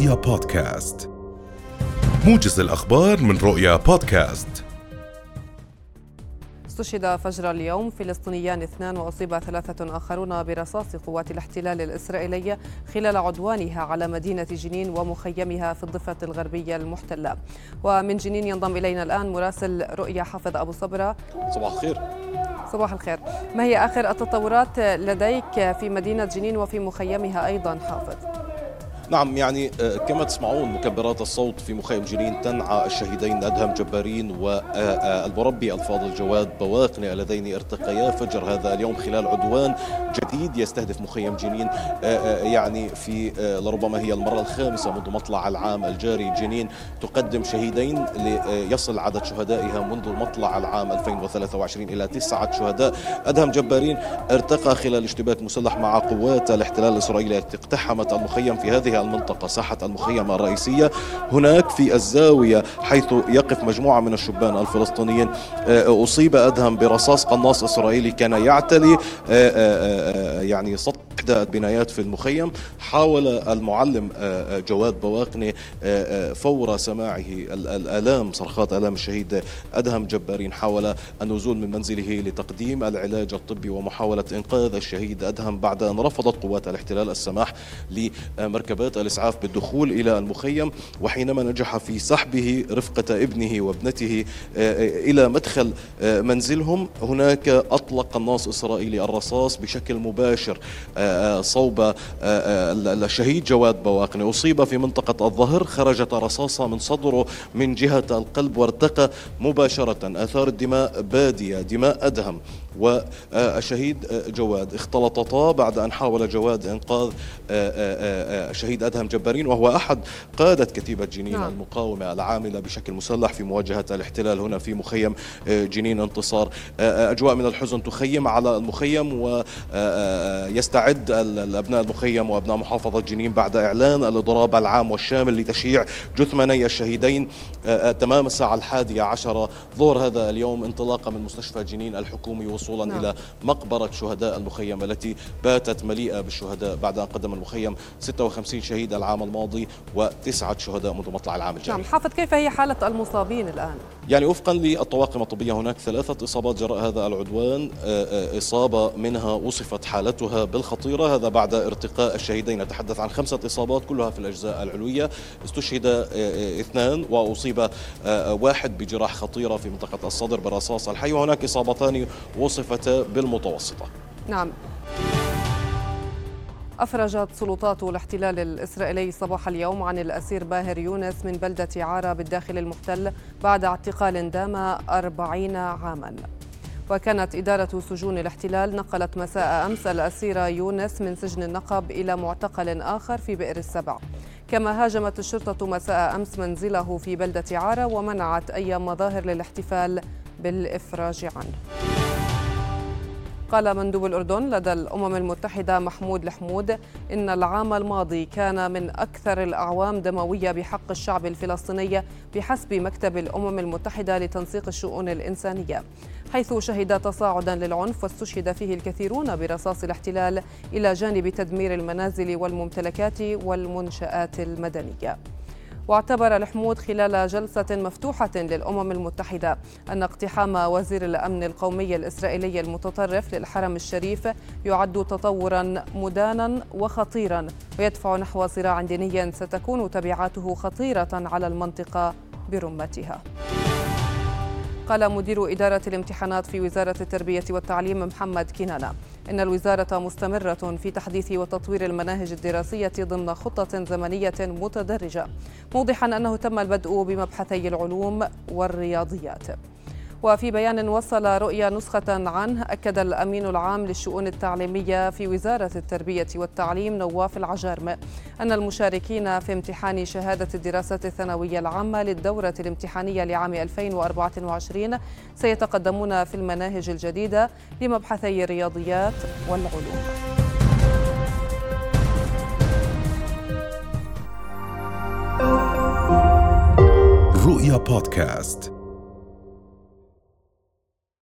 رؤيا بودكاست. موجز الأخبار من رؤيا بودكاست. استشهد فجر اليوم فلسطينيان اثنان وأصيب ثلاثة آخرون برصاص قوات الاحتلال الإسرائيلية خلال عدوانها على مدينة جنين ومخيمها في الضفة الغربية المحتلة. ومن جنين ينضم إلينا الآن مراسل رؤيا حافظ أبو صبرة. صباح الخير. صباح الخير. ما هي آخر التطورات لديك في مدينة جنين وفي مخيمها أيضا حافظ؟ نعم يعني آه، كما تسمعون مكبرات الصوت في مخيم جنين تنعى الشهيدين أدهم جبارين والمربي الفاضل جواد بواقني اللذين ارتقيا فجر هذا اليوم خلال عدوان جديد يستهدف مخيم جنين آه، آه، يعني في لربما هي المرة الخامسة منذ مطلع العام الجاري. جنين تقدم شهيدين ليصل عدد شهدائها منذ مطلع العام 2023 إلى تسعة شهداء. أدهم جبارين ارتقى خلال اشتباك مسلح مع قوات الاحتلال الإسرائيلي اقتحمت المخيم في هذه المنطقة ساحة المخيم الرئيسية. هناك في الزاوية حيث يقف مجموعة من الشبان الفلسطينيين. آه، أصيب أدهم برصاص قناص إسرائيلي كان يعتلي. آه، آه، يعني سطح إحدى البنايات في المخيم. حاول المعلم جواد بواقني فور سماعه الآلام صرخات آلام الشهيد أدهم جبارين. حاول النزول من منزله لتقديم العلاج الطبي ومحاولة إنقاذ الشهيد أدهم بعد أن رفضت قوات الاحتلال السماح لمركبات الإسعاف بالدخول إلى المخيم وحينما نجح في سحبه رفقة ابنه وابنته إلى مدخل منزلهم هناك أطلق قناص إسرائيلي الرصاص بشكل مباشر صوب الشهيد جواد بواقني. أصيب في منطقة الظهر خرجت رصاصة من صدره من جهة القلب وارتقى مباشرة. آثار الدماء بادية دماء أدهم والشهيد جواد اختلطتا بعد أن حاول جواد إنقاذ الشهيد أدهم جبارين وهو أحد قادة كتيبة جنين نعم. المقاومة العاملة بشكل مسلح في مواجهة الاحتلال هنا في مخيم جنين انتصار أجواء من الحزن تخيم على المخيم ويستعد الأبناء المخيم وأبناء محافظة جنين بعد إعلان الإضراب العام والشامل لتشييع جثمني الشهيدين تمام الساعة الحادية عشرة ظهر هذا اليوم انطلاقا من مستشفى جنين الحكومي وصولا نعم. إلى مقبرة شهداء المخيم التي باتت مليئة بالشهداء بعد أن قدم المخيم 56 شهيد العام الماضي وتسعة شهداء منذ مطلع العام الجاري. نعم حافظ كيف هي حالة المصابين الآن؟ يعني وفقا للطواقم الطبية هناك ثلاثة إصابات جراء هذا العدوان. آه، آه، إصابة منها وصفت حالتها بالخطيرة. هذا بعد ارتقاء الشهيدين. نتحدث عن خمسة إصابات كلها في الأجزاء العلوية. استشهد آه، اثنان وأصيب واحد بجراح خطيرة في منطقة الصدر برصاص الحي. وهناك إصابتان وصفتا بالمتوسطة. نعم. أفرجت سلطات الاحتلال الإسرائيلي صباح اليوم عن الأسير باهر يونس من بلدة عارة بالداخل المحتل بعد اعتقال دام أربعين عاماً. وكانت إدارة سجون الاحتلال نقلت مساء أمس الأسير يونس من سجن النقب إلى معتقل آخر في بئر السبع. كما هاجمت الشرطة مساء أمس منزله في بلدة عارة ومنعت أي مظاهر للاحتفال بالإفراج عنه. قال مندوب الأردن لدى الأمم المتحدة محمود الحمود إن العام الماضي كان من أكثر الأعوام دموية بحق الشعب الفلسطيني بحسب مكتب الأمم المتحدة لتنسيق الشؤون الإنسانية حيث شهد تصاعدا للعنف واستشهد فيه الكثيرون برصاص الاحتلال إلى جانب تدمير المنازل والممتلكات والمنشآت المدنية. واعتبر الحمود خلال جلسة مفتوحة للأمم المتحدة أن اقتحام وزير الأمن القومي الإسرائيلي المتطرف للحرم الشريف يعد تطورا مدانا وخطيرا ويدفع نحو صراع ديني ستكون تبعاته خطيرة على المنطقة برمتها. قال مدير إدارة الامتحانات في وزارة التربية والتعليم محمد كنانة إن الوزارة مستمرة في تحديث وتطوير المناهج الدراسية ضمن خطة زمنية متدرجة موضحا أنه تم البدء بمبحثي العلوم والرياضيات. وفي بيان وصل رؤيا نسخة عنه أكد الأمين العام للشؤون التعليمية في وزارة التربية والتعليم نواف العجارم أن المشاركين في امتحان شهادة الدراسات الثانوية العامة للدورة الامتحانية لعام 2024 سيتقدمون في المناهج الجديدة لمبحثي الرياضيات والعلوم. رؤيا بودكاست